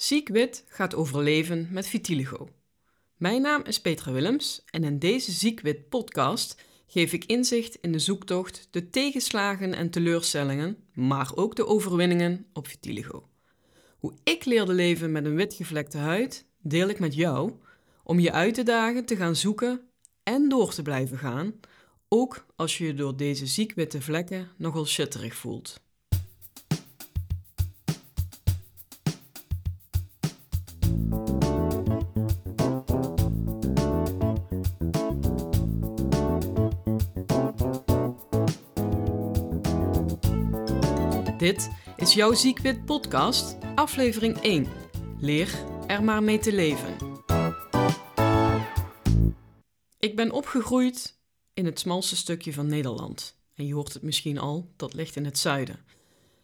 Ziekwit gaat over leven met vitiligo. Mijn naam is Petra Willems en in deze Ziekwit podcast geef ik inzicht in de zoektocht, de tegenslagen en teleurstellingen, maar ook de overwinningen op vitiligo. Hoe ik leerde leven met een witgevlekte huid, deel ik met jou om je uit te dagen te gaan zoeken en door te blijven gaan, ook als je je door deze ziekwitte vlekken nogal shitterig voelt. Dit is jouw Ziekwit podcast, aflevering 1. Leer er maar mee te leven. Ik ben opgegroeid in het smalste stukje van Nederland. En je hoort het misschien al, dat ligt in het zuiden.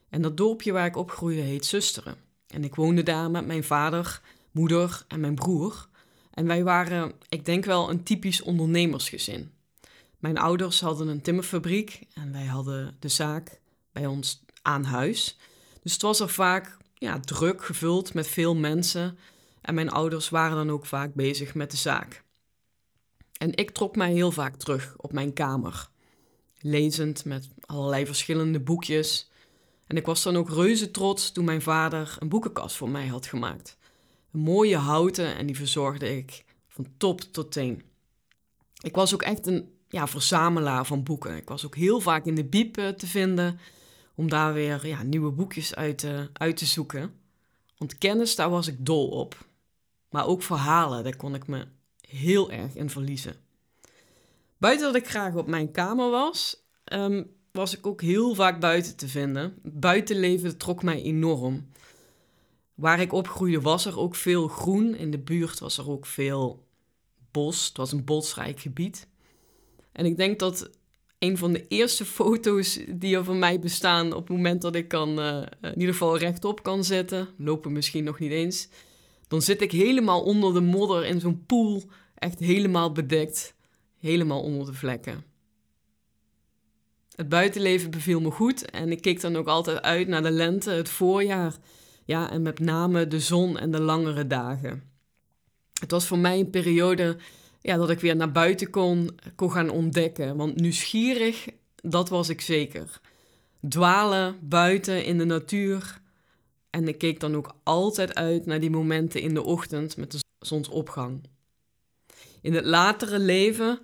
En dat dorpje waar ik opgroeide heet Zusteren. En ik woonde daar met mijn vader, moeder en mijn broer. En wij waren, ik denk wel, een typisch ondernemersgezin. Mijn ouders hadden een timmerfabriek en wij hadden de zaak bij ons aan huis. Dus het was er vaak ja, druk gevuld met veel mensen. En mijn ouders waren dan ook vaak bezig met de zaak. En ik trok mij heel vaak terug op mijn kamer, lezend met allerlei verschillende boekjes. En ik was dan ook reuze trots toen mijn vader een boekenkast voor mij had gemaakt. Een mooie houten en die verzorgde ik van top tot teen. Ik was ook echt een ja, verzamelaar van boeken. Ik was ook heel vaak in de biep te vinden om daar weer ja, nieuwe boekjes uit, uh, uit te zoeken. Want kennis, daar was ik dol op. Maar ook verhalen, daar kon ik me heel erg in verliezen. Buiten dat ik graag op mijn kamer was, ehm, was ik ook heel vaak buiten te vinden. Buitenleven trok mij enorm. Waar ik opgroeide was er ook veel groen. In de buurt was er ook veel bos. Het was een bosrijk gebied. En ik denk dat een van de eerste foto's die er van mij bestaan op het moment dat ik kan, uh, in ieder geval rechtop kan zitten, lopen misschien nog niet eens, dan zit ik helemaal onder de modder in zo'n pool, echt helemaal bedekt, helemaal onder de vlekken. Het buitenleven beviel me goed en ik keek dan ook altijd uit naar de lente, het voorjaar, ja, en met name de zon en de langere dagen. Het was voor mij een periode ja, dat ik weer naar buiten kon, kon gaan ontdekken. Want nieuwsgierig, dat was ik zeker. Dwalen buiten in de natuur. En ik keek dan ook altijd uit naar die momenten in de ochtend met de zonsopgang. In het latere leven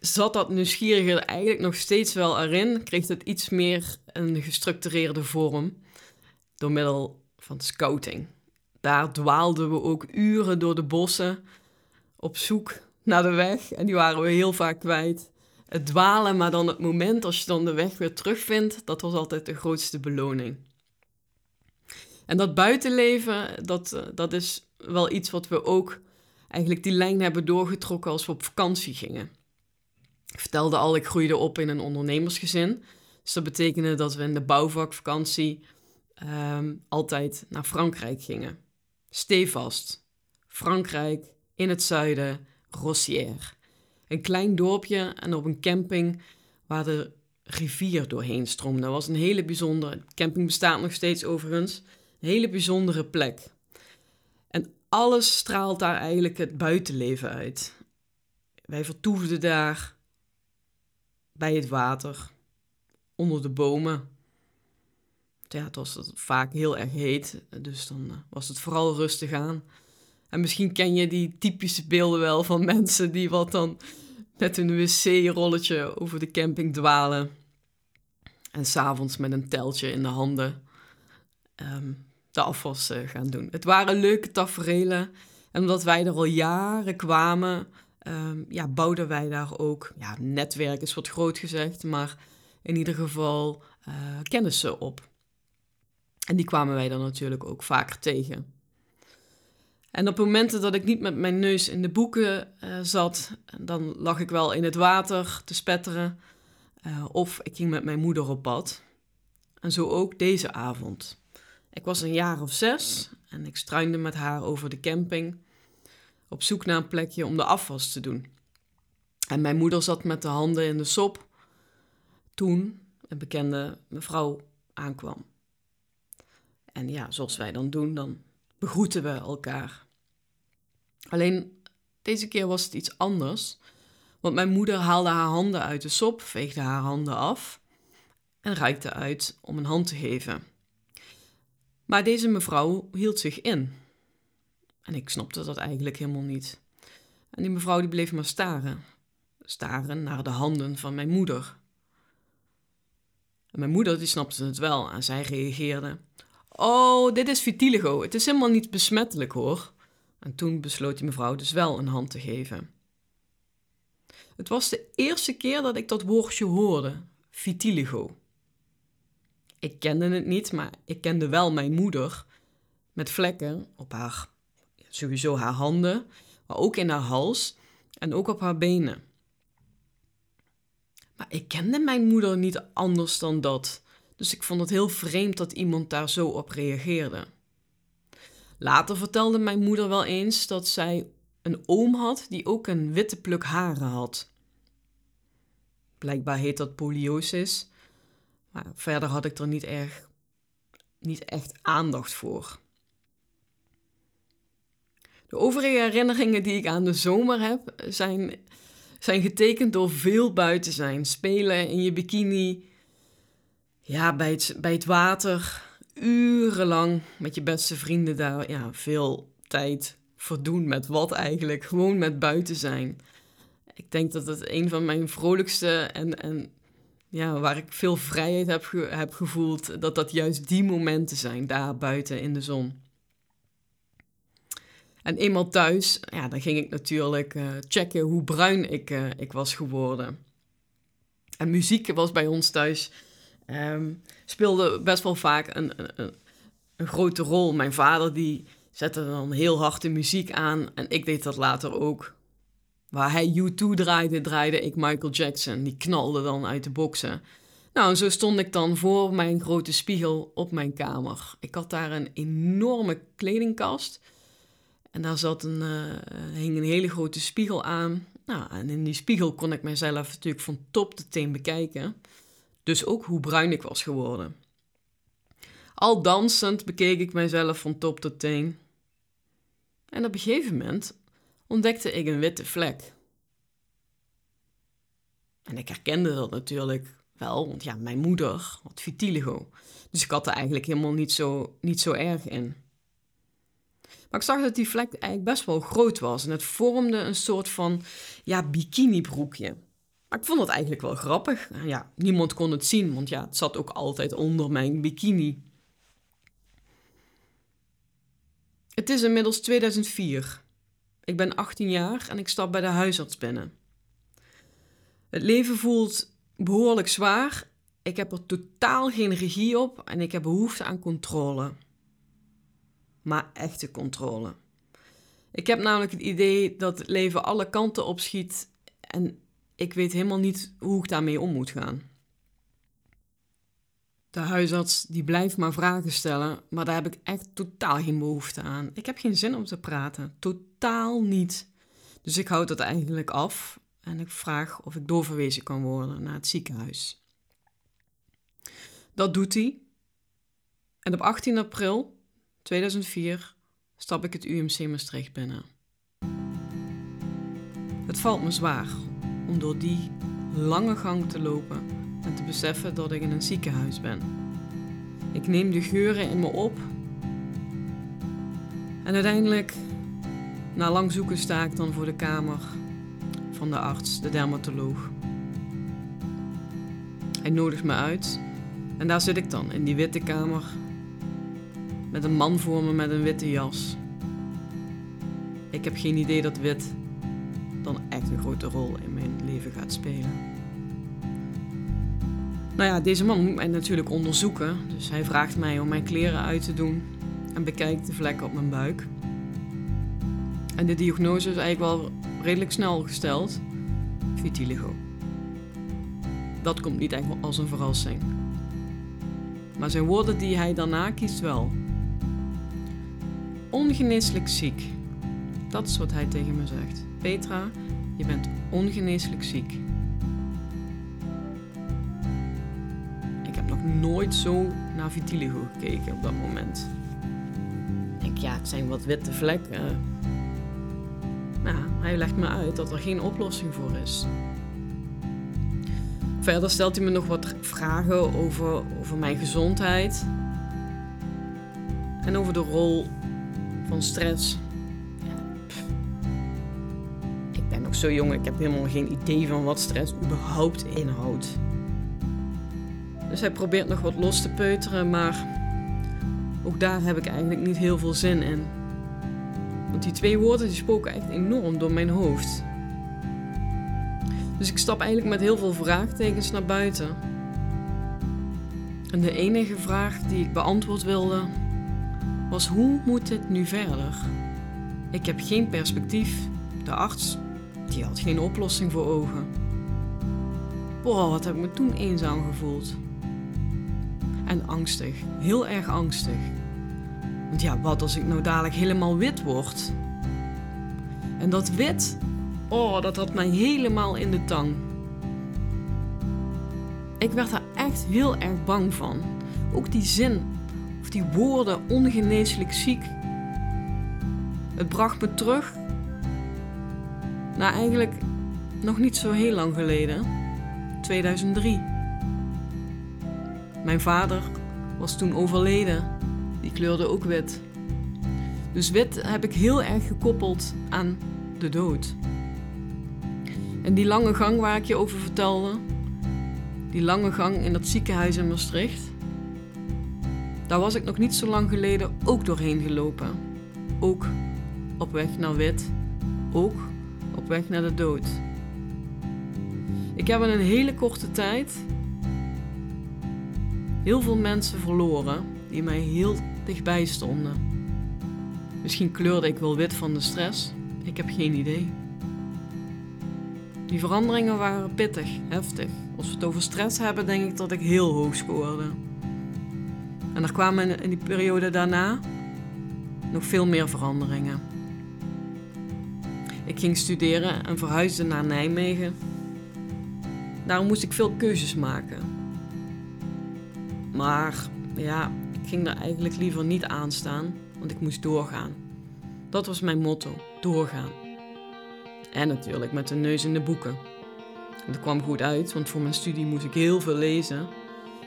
zat dat nieuwsgierige eigenlijk nog steeds wel erin. Kreeg het iets meer een gestructureerde vorm door middel van scouting. Daar dwaalden we ook uren door de bossen op zoek naar de weg. En die waren we heel vaak kwijt. Het dwalen, maar dan het moment als je dan de weg weer terugvindt, dat was altijd de grootste beloning. En dat buitenleven, dat, eh, dat is wel iets wat we ook eigenlijk die lijn hebben doorgetrokken als we op vakantie gingen. Ik vertelde al, ik groeide op in een ondernemersgezin. Dus dat betekende dat we in de bouwvakvakantie ehm, altijd naar Frankrijk gingen. Stevast. Frankrijk, in het zuiden, Rossière. Een klein dorpje en op een camping waar de rivier doorheen stroomde. Dat was een hele bijzondere... De camping bestaat nog steeds overigens. Een hele bijzondere plek. En alles straalt daar eigenlijk het buitenleven uit. Wij vertoefden daar bij het water, onder de bomen. Ja, het was vaak heel erg heet, dus dan eh, was het vooral rustig aan. En misschien ken je die typische beelden wel van mensen die wat dan met een wc-rolletje over de camping dwalen. En s'avonds met een teltje in de handen um, de afwas uh, gaan doen. Het waren leuke tafereelen. En omdat wij er al jaren kwamen, um, ja, bouwden wij daar ook, ja, netwerk is wat groot gezegd, maar in ieder geval uh, kennissen op. En die kwamen wij dan natuurlijk ook vaker tegen. En op momenten dat ik niet met mijn neus in de boeken uh, zat, dan lag ik wel in het water te spetteren. Uh, of ik ging met mijn moeder op pad. En zo ook deze avond. Ik was een jaar of zes en ik struinde met haar over de camping. Op zoek naar een plekje om de afwas te doen. En mijn moeder zat met de handen in de sop toen een bekende mevrouw aankwam. En ja, zoals wij dan doen, dan begroeten we elkaar. Alleen deze keer was het iets anders, want mijn moeder haalde haar handen uit de sop, veegde haar handen af en reikte uit om een hand te geven. Maar deze mevrouw hield zich in. En ik snapte dat eigenlijk helemaal niet. En die mevrouw die bleef maar staren. Staren naar de handen van mijn moeder. En mijn moeder die snapte het wel en zij reageerde. Oh, dit is vitiligo. Het is helemaal niet besmettelijk hoor. En toen besloot die mevrouw dus wel een hand te geven. Het was de eerste keer dat ik dat woordje hoorde, vitiligo. Ik kende het niet, maar ik kende wel mijn moeder met vlekken op haar, sowieso haar handen, maar ook in haar hals en ook op haar benen. Maar ik kende mijn moeder niet anders dan dat, dus ik vond het heel vreemd dat iemand daar zo op reageerde. Later vertelde mijn moeder wel eens dat zij een oom had die ook een witte pluk haren had. Blijkbaar heet dat poliosis, maar verder had ik er niet, erg, niet echt aandacht voor. De overige herinneringen die ik aan de zomer heb, zijn, zijn getekend door veel buiten zijn. Spelen in je bikini, ja, bij het, bij het water, urenlang met je beste vrienden daar ja, veel tijd verdoen met wat eigenlijk. Gewoon met buiten zijn. Ik denk dat het een van mijn vrolijkste en, en ja, waar ik veel vrijheid heb, heb gevoeld, dat dat juist die momenten zijn, daar buiten in de zon. En eenmaal thuis, ja, dan ging ik natuurlijk uh, checken hoe bruin ik, uh, ik was geworden. En muziek was bij ons thuis um, speelde best wel vaak een, een, een, grote rol. Mijn vader die zette dan heel hard de muziek aan en ik deed dat later ook. Waar hij U2 draaide, draaide ik Michael Jackson. Die knalde dan uit de boksen. Nou, en zo stond ik dan voor mijn grote spiegel op mijn kamer. Ik had daar een enorme kledingkast. En daar zat een, uh, hing een hele grote spiegel aan. Nou, en in die spiegel kon ik mezelf natuurlijk van top tot teen bekijken. Dus ook hoe bruin ik was geworden. Al dansend bekeek ik mijzelf van top tot teen. En op een gegeven moment ontdekte ik een witte vlek. En ik herkende dat natuurlijk wel, want ja, mijn moeder had vitiligo. Dus ik had er eigenlijk helemaal niet zo, niet zo erg in. Maar ik zag dat die vlek eigenlijk best wel groot was en het vormde een soort van ja, bikinibroekje. Maar ik vond het eigenlijk wel grappig. Ja, niemand kon het zien, want ja, het zat ook altijd onder mijn bikini. Het is inmiddels 2004. Ik ben 18 jaar en ik stap bij de huisarts binnen. Het leven voelt behoorlijk zwaar. Ik heb er totaal geen regie op en ik heb behoefte aan controle. Maar echte controle. Ik heb namelijk het idee dat het leven alle kanten opschiet en ik weet helemaal niet hoe ik daarmee om moet gaan. De huisarts die blijft maar vragen stellen, maar daar heb ik echt totaal geen behoefte aan. Ik heb geen zin om te praten, totaal niet. Dus ik houd dat eigenlijk af en ik vraag of ik doorverwezen kan worden naar het ziekenhuis. Dat doet hij. En op 18 april 2004 stap ik het UMC Maastricht binnen. Het valt me zwaar om door die lange gang te lopen en te beseffen dat ik in een ziekenhuis ben. Ik neem de geuren in me op en uiteindelijk, na lang zoeken, sta ik dan voor de kamer van de arts, de dermatoloog. Hij nodigt me uit en daar zit ik dan in die witte kamer met een man voor me met een witte jas. Ik heb geen idee dat wit dan echt een grote rol in mijn leven gaat spelen. Nou ja, deze man moet mij natuurlijk onderzoeken, dus hij vraagt mij om mijn kleren uit te doen en bekijkt de vlekken op mijn buik. En de diagnose is eigenlijk wel redelijk snel gesteld: vitiligo. Dat komt niet echt als een verrassing. Maar zijn woorden die hij daarna kiest wel. Ongeneeslijk ziek. Dat is wat hij tegen me zegt. Petra, je bent ongeneeslijk ziek. Ik heb nog nooit zo naar vitiligo gekeken op dat moment. Ik, ja, het zijn wat witte vlekken. Nou, hij legt me uit dat er geen oplossing voor is. Verder stelt hij me nog wat vragen over, over mijn gezondheid. En over de rol van stress. Zo jong, ik heb helemaal geen idee van wat stress überhaupt inhoudt. Dus hij probeert nog wat los te peuteren, maar ook daar heb ik eigenlijk niet heel veel zin in. Want die twee woorden die spoken echt enorm door mijn hoofd. Dus ik stap eigenlijk met heel veel vraagtekens naar buiten. En de enige vraag die ik beantwoord wilde was hoe moet dit nu verder? Ik heb geen perspectief. De arts die had geen oplossing voor ogen. Boah, wat heb ik me toen eenzaam gevoeld. En angstig, heel erg angstig. Want ja, wat als ik nou dadelijk helemaal wit word? En dat wit, oh, dat had mij helemaal in de tang. Ik werd er echt heel erg bang van. Ook die zin, of die woorden ongeneeslijk ziek. Het bracht me terug naar eigenlijk nog niet zo heel lang geleden, 2003. Mijn vader was toen overleden. Die kleurde ook wit. Dus wit heb ik heel erg gekoppeld aan de dood. En die lange gang waar ik je over vertelde, die lange gang in dat ziekenhuis in Maastricht, daar was ik nog niet zo lang geleden ook doorheen gelopen. Ook op weg naar wit, ook op weg naar de dood. Ik heb in een hele korte tijd heel veel mensen verloren die mij heel dichtbij stonden. Misschien kleurde ik wel wit van de stress, ik heb geen idee. Die veranderingen waren pittig, heftig. Als we het over stress hebben, denk ik dat ik heel hoog scoorde. En er kwamen in die periode daarna nog veel meer veranderingen. Ik ging studeren en verhuisde naar Nijmegen. Daarom moest ik veel keuzes maken. Maar ja, ik ging er eigenlijk liever niet aan staan, want ik moest doorgaan. Dat was mijn motto: doorgaan. En natuurlijk met de neus in de boeken. En dat kwam goed uit, want voor mijn studie moest ik heel veel lezen.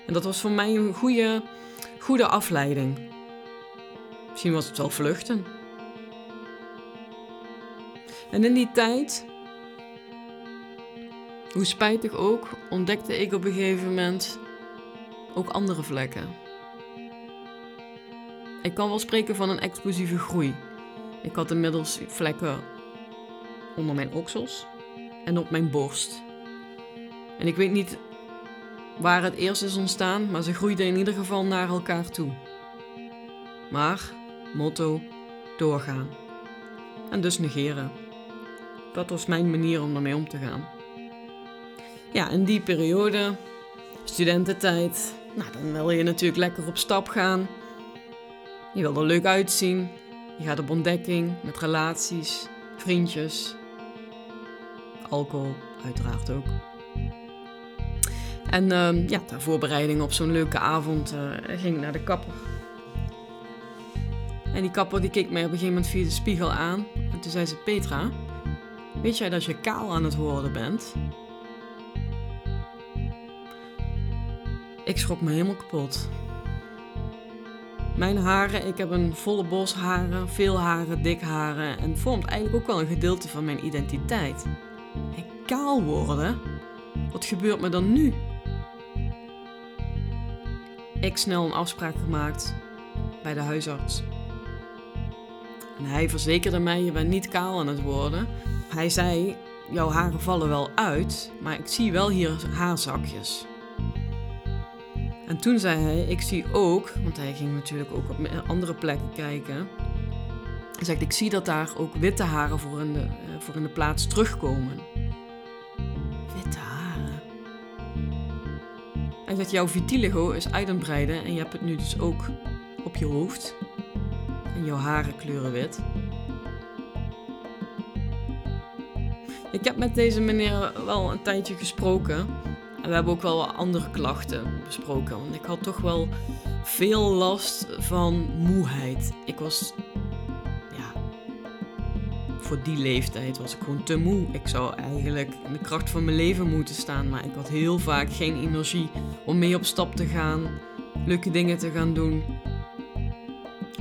En dat was voor mij een goede, goede afleiding. Misschien was het wel vluchten. En in die tijd, hoe spijtig ook, ontdekte ik op een gegeven moment ook andere vlekken. Ik kan wel spreken van een explosieve groei. Ik had inmiddels vlekken onder mijn oksels en op mijn borst. En ik weet niet waar het eerst is ontstaan, maar ze groeiden in ieder geval naar elkaar toe. Maar, motto, doorgaan. En dus negeren. Dat was mijn manier om ermee om te gaan. Ja, in die periode, studententijd, nou, dan wil je natuurlijk lekker op stap gaan. Je wil er leuk uitzien. Je gaat op ontdekking met relaties, vriendjes, alcohol uiteraard ook. En uh, ja, ter voorbereiding op zo'n leuke avond uh, ging ik naar de kapper. En die kapper die keek mij op een gegeven moment via de spiegel aan. En toen zei ze, Petra, weet jij dat je kaal aan het worden bent? Ik schrok me helemaal kapot. Mijn haren, ik heb een volle bos haren, veel haren, dik haren en vormt eigenlijk ook wel een gedeelte van mijn identiteit. En kaal worden? Wat gebeurt me dan nu? Ik snel een afspraak gemaakt bij de huisarts. En hij verzekerde mij: je bent niet kaal aan het worden. Hij zei: jouw haren vallen wel uit, maar ik zie wel hier haarzakjes. En toen zei hij: Ik zie ook, want hij ging natuurlijk ook op andere plekken kijken. Hij zegt: Ik zie dat daar ook witte haren voor in de, eh, voor in de plaats terugkomen. Witte haren. Hij zegt: Jouw vitiligo is uit en je hebt het nu dus ook op je hoofd. En jouw haren kleuren wit. Ik heb met deze meneer wel een tijdje gesproken. En we hebben ook wel andere klachten besproken. Want ik had toch wel veel last van moeheid. Ik was voor die leeftijd was ik gewoon te moe. Ik zou eigenlijk in de kracht van mijn leven moeten staan, maar ik had heel vaak geen energie om mee op stap te gaan, leuke dingen te gaan doen.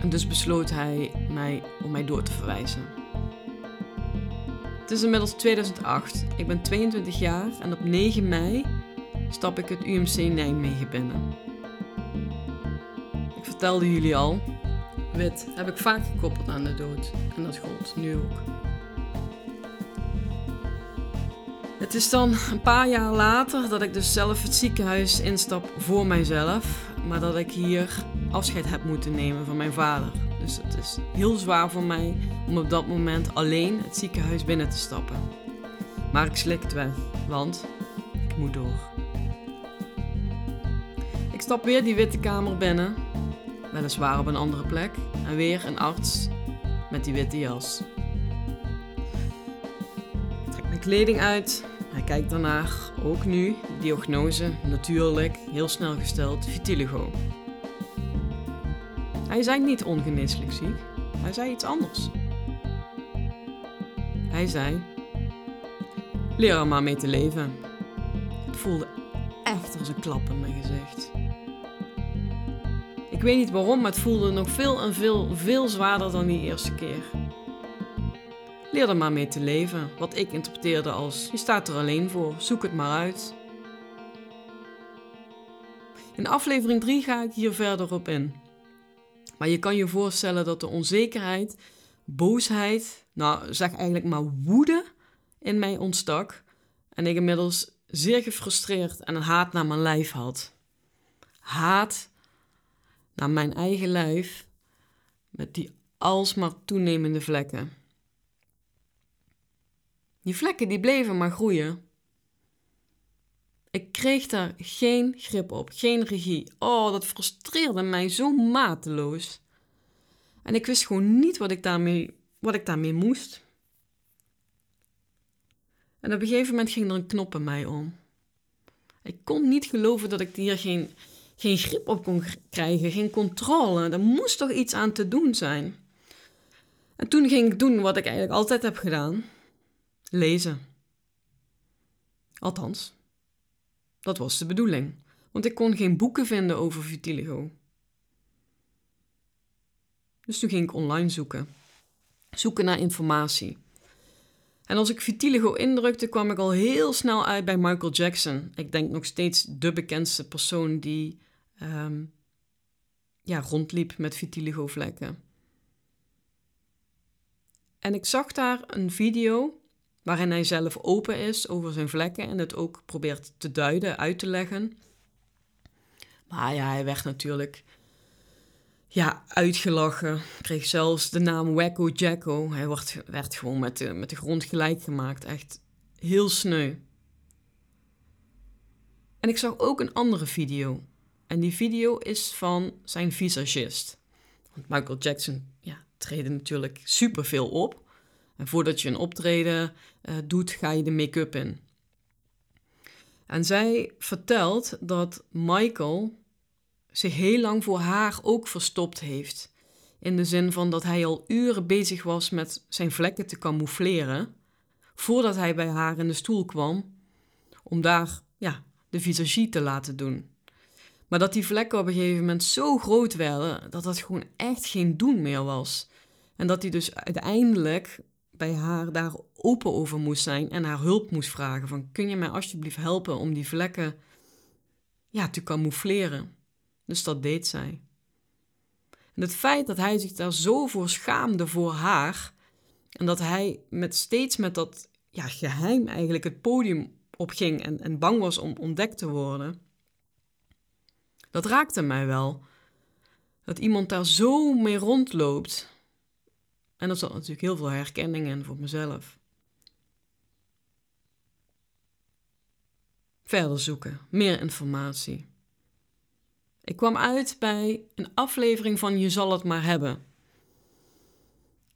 En dus besloot hij mij om mij door te verwijzen. Is inmiddels 2008. Ik ben 22 jaar en op 9 mei stap ik het UMC Nijmegen binnen. Ik vertelde jullie al, wit heb ik vaak gekoppeld aan de dood. En dat gold nu ook. Het is dan een paar jaar later dat ik dus zelf het ziekenhuis instap voor mijzelf. Maar dat ik hier afscheid heb moeten nemen van mijn vader. Dus het is heel zwaar voor mij om op dat moment alleen het ziekenhuis binnen te stappen. Maar ik slik het weg, want ik moet door. Ik stap weer die witte kamer binnen, weliswaar op een andere plek, en weer een arts met die witte jas. Ik trek mijn kleding uit, hij kijkt daarnaar, ook nu, diagnose, natuurlijk, heel snel gesteld, vitiligo. Hij zei niet ongeneeslijk ziek, hij zei iets anders. Hij zei: Leer er maar mee te leven. Het voelde echt als een klap in mijn gezicht. Ik weet niet waarom, maar het voelde nog veel en veel, veel zwaarder dan die eerste keer. Leer er maar mee te leven, wat ik interpreteerde als: je staat er alleen voor, zoek het maar uit. In aflevering 3 ga ik hier verder op in. Maar je kan je voorstellen dat de onzekerheid, boosheid, nou zeg eigenlijk maar woede in mij ontstak. En ik inmiddels zeer gefrustreerd en een haat naar mijn lijf had. Haat naar mijn eigen lijf met die alsmaar toenemende vlekken. Die vlekken die bleven maar groeien. Ik kreeg daar geen grip op, geen regie. Oh, dat frustreerde mij zo mateloos. En ik wist gewoon niet wat ik daarmee, wat ik daarmee moest. En op een gegeven moment ging er een knop in mij om. Ik kon niet geloven dat ik hier geen, geen grip op kon krijgen, geen controle. Er moest toch iets aan te doen zijn. En toen ging ik doen wat ik eigenlijk altijd heb gedaan: lezen. Althans, dat was de bedoeling, want ik kon geen boeken vinden over vitiligo. Dus toen ging ik online zoeken. Zoeken naar informatie. En als ik vitiligo indrukte, kwam ik al heel snel uit bij Michael Jackson. Ik denk nog steeds de bekendste persoon die um, ja, rondliep met vitiligo vlekken. En ik zag daar een video waarin hij zelf open is over zijn vlekken en het ook probeert te duiden, uit te leggen. Maar ja, hij werd natuurlijk ja, uitgelachen. Kreeg zelfs de naam Wacko Jacko. Hij werd, werd gewoon met de, met de grond gelijk gemaakt. Echt heel sneu. En ik zag ook een andere video. En die video is van zijn visagist. Want Michael Jackson ja, treedde natuurlijk superveel op. En voordat je een optreden uh, doet, ga je de make-up in. En zij vertelt dat Michael zich heel lang voor haar ook verstopt heeft. In de zin van dat hij al uren bezig was met zijn vlekken te camoufleren. Voordat hij bij haar in de stoel kwam. Om daar ja, de visagie te laten doen. Maar dat die vlekken op een gegeven moment zo groot werden. dat dat gewoon echt geen doen meer was. En dat hij dus uiteindelijk bij haar daar open over moest zijn en haar hulp moest vragen. Van kun je mij alsjeblieft helpen om die vlekken ja, te camoufleren? Dus dat deed zij. En het feit dat hij zich daar zo voor schaamde voor haar en dat hij met steeds met dat ja, geheim eigenlijk het podium opging en, en bang was om ontdekt te worden, dat raakte mij wel. Dat iemand daar zo mee rondloopt en er zat natuurlijk heel veel herkenning in voor mezelf. Verder zoeken, meer informatie. Ik kwam uit bij een aflevering van Je zal het maar hebben.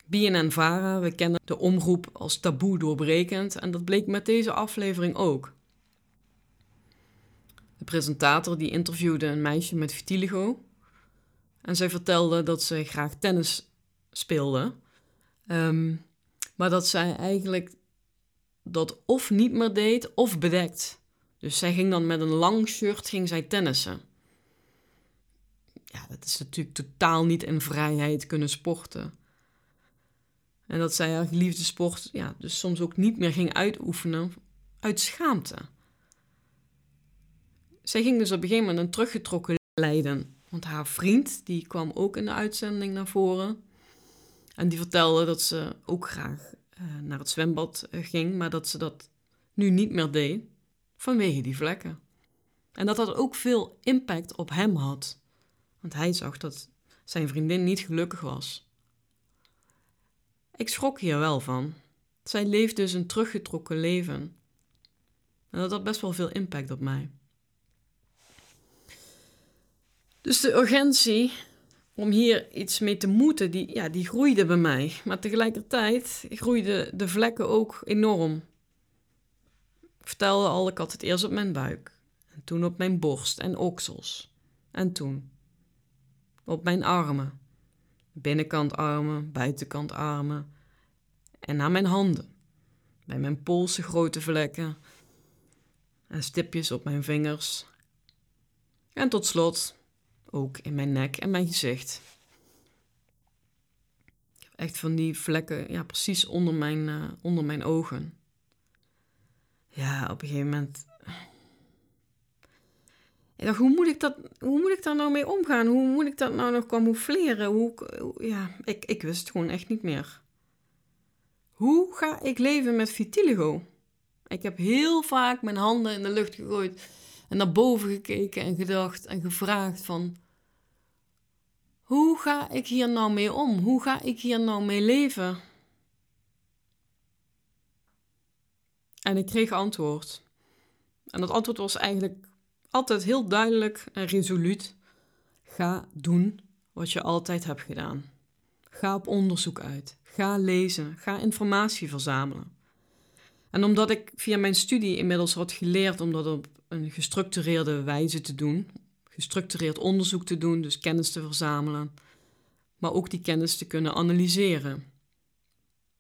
BNN Vara, we kennen de omroep als taboe doorbrekend en dat bleek met deze aflevering ook. De presentator die interviewde een meisje met vitiligo en zij vertelde dat ze graag tennis speelde Um, Maar dat zij eigenlijk dat of niet meer deed of bedekt. Dus zij ging dan met een lang shirt ging zij tennissen. Ja, dat is natuurlijk totaal niet in vrijheid kunnen sporten. En dat zij haar geliefde sport ja, dus soms ook niet meer ging uitoefenen uit schaamte. Zij ging dus op een gegeven moment een teruggetrokken lijden. Want haar vriend, die kwam ook in de uitzending naar voren. En die vertelde dat ze ook graag uh, naar het zwembad uh, ging, maar dat ze dat nu niet meer deed vanwege die vlekken. En dat dat ook veel impact op hem had. Want hij zag dat zijn vriendin niet gelukkig was. Ik schrok hier wel van. Zij leeft dus een teruggetrokken leven. En dat had best wel veel impact op mij. Dus de urgentie om hier iets mee te moeten, die, ja, die groeide bij mij. Maar tegelijkertijd groeiden de vlekken ook enorm. Ik vertelde al, ik had het eerst op mijn buik. En toen op mijn borst en oksels. En toen op mijn armen. Binnenkant armen, buitenkant armen. En naar mijn handen. Bij mijn polsen grote vlekken. En stipjes op mijn vingers. En tot slot ook in mijn nek en mijn gezicht. Ik heb echt van die vlekken, ja, precies onder mijn, uh, onder mijn ogen. Ja, op een gegeven moment. Ik dacht, hoe moet ik, dat, hoe moet ik daar nou mee omgaan? Hoe moet ik dat nou nog camoufleren? Hoe, ja, ik, ik wist het gewoon echt niet meer. Hoe ga ik leven met vitiligo? Ik heb heel vaak mijn handen in de lucht gegooid en naar boven gekeken en gedacht en gevraagd van... Hoe ga ik hier nou mee om? Hoe ga ik hier nou mee leven? En ik kreeg antwoord. En dat antwoord was eigenlijk altijd heel duidelijk en resoluut. Ga doen wat je altijd hebt gedaan. Ga op onderzoek uit. Ga lezen. Ga informatie verzamelen. En omdat ik via mijn studie inmiddels had geleerd om dat op een gestructureerde wijze te doen, gestructureerd onderzoek te doen, dus kennis te verzamelen, maar ook die kennis te kunnen analyseren.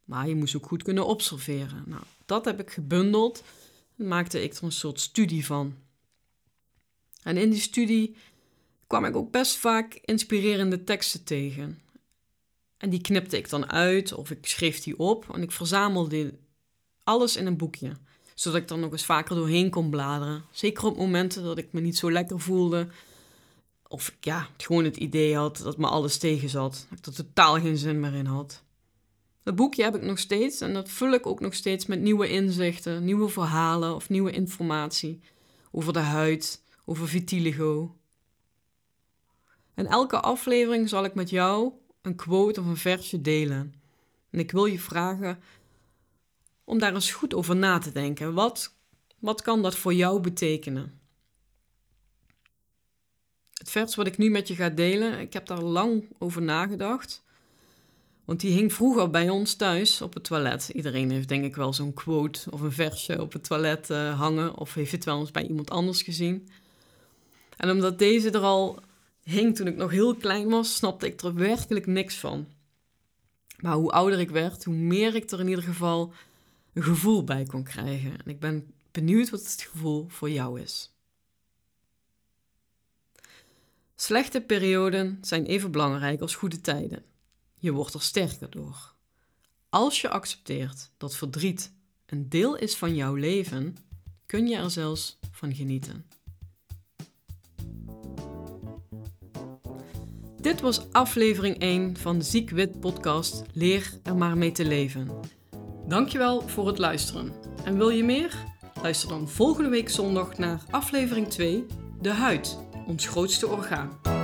Maar je moest ook goed kunnen observeren. Nou, dat heb ik gebundeld en maakte ik er een soort studie van. En in die studie kwam ik ook best vaak inspirerende teksten tegen. En die knipte ik dan uit of ik schreef die op en ik verzamelde alles in een boekje. Zodat ik er nog eens vaker doorheen kon bladeren. Zeker op momenten dat ik me niet zo lekker voelde. Of ik ja, gewoon het idee had dat me alles tegen zat. Dat ik er totaal geen zin meer in had. Dat boekje heb ik nog steeds en dat vul ik ook nog steeds met nieuwe inzichten, nieuwe verhalen of nieuwe informatie over de huid, over vitiligo. En elke aflevering zal ik met jou een quote of een versje delen. En ik wil je vragen om daar eens goed over na te denken. Wat, wat kan dat voor jou betekenen? Het vers wat ik nu met je ga delen, ik heb daar lang over nagedacht. Want die hing vroeger bij ons thuis op het toilet. Iedereen heeft denk ik wel zo'n quote of een versje op het toilet uh, hangen. Of heeft het wel eens bij iemand anders gezien. En omdat deze er al hing toen ik nog heel klein was, snapte ik er werkelijk niks van. Maar hoe ouder ik werd, hoe meer ik er in ieder geval een gevoel bij kon krijgen. En ik ben benieuwd wat het gevoel voor jou is. Slechte perioden zijn even belangrijk als goede tijden. Je wordt er sterker door. Als je accepteert dat verdriet een deel is van jouw leven, kun je er zelfs van genieten. Dit was aflevering 1 van de Ziekwit podcast Leer er maar mee te leven. Dankjewel voor het luisteren. En wil je meer? Luister dan volgende week zondag naar aflevering 2, De huid, ons grootste orgaan.